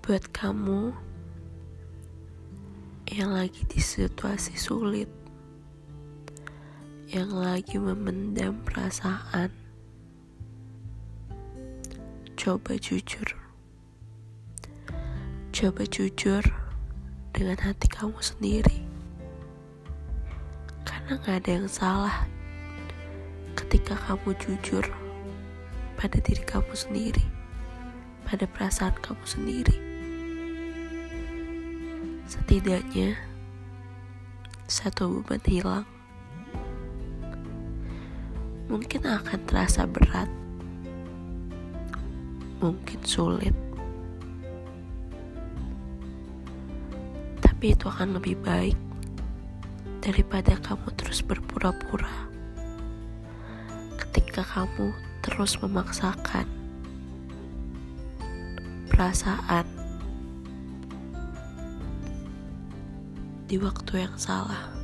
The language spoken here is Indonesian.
buat kamu yang lagi di situasi sulit, yang lagi memendam perasaan, coba jujur, coba jujur dengan hati kamu sendiri, karena gak ada yang salah ketika kamu jujur pada diri kamu sendiri, pada perasaan kamu sendiri. Setidaknya satu beban hilang. Mungkin akan terasa berat, mungkin sulit, tapi itu akan lebih baik daripada kamu terus berpura-pura. Ketika kamu terus memaksakan perasaan di waktu yang salah.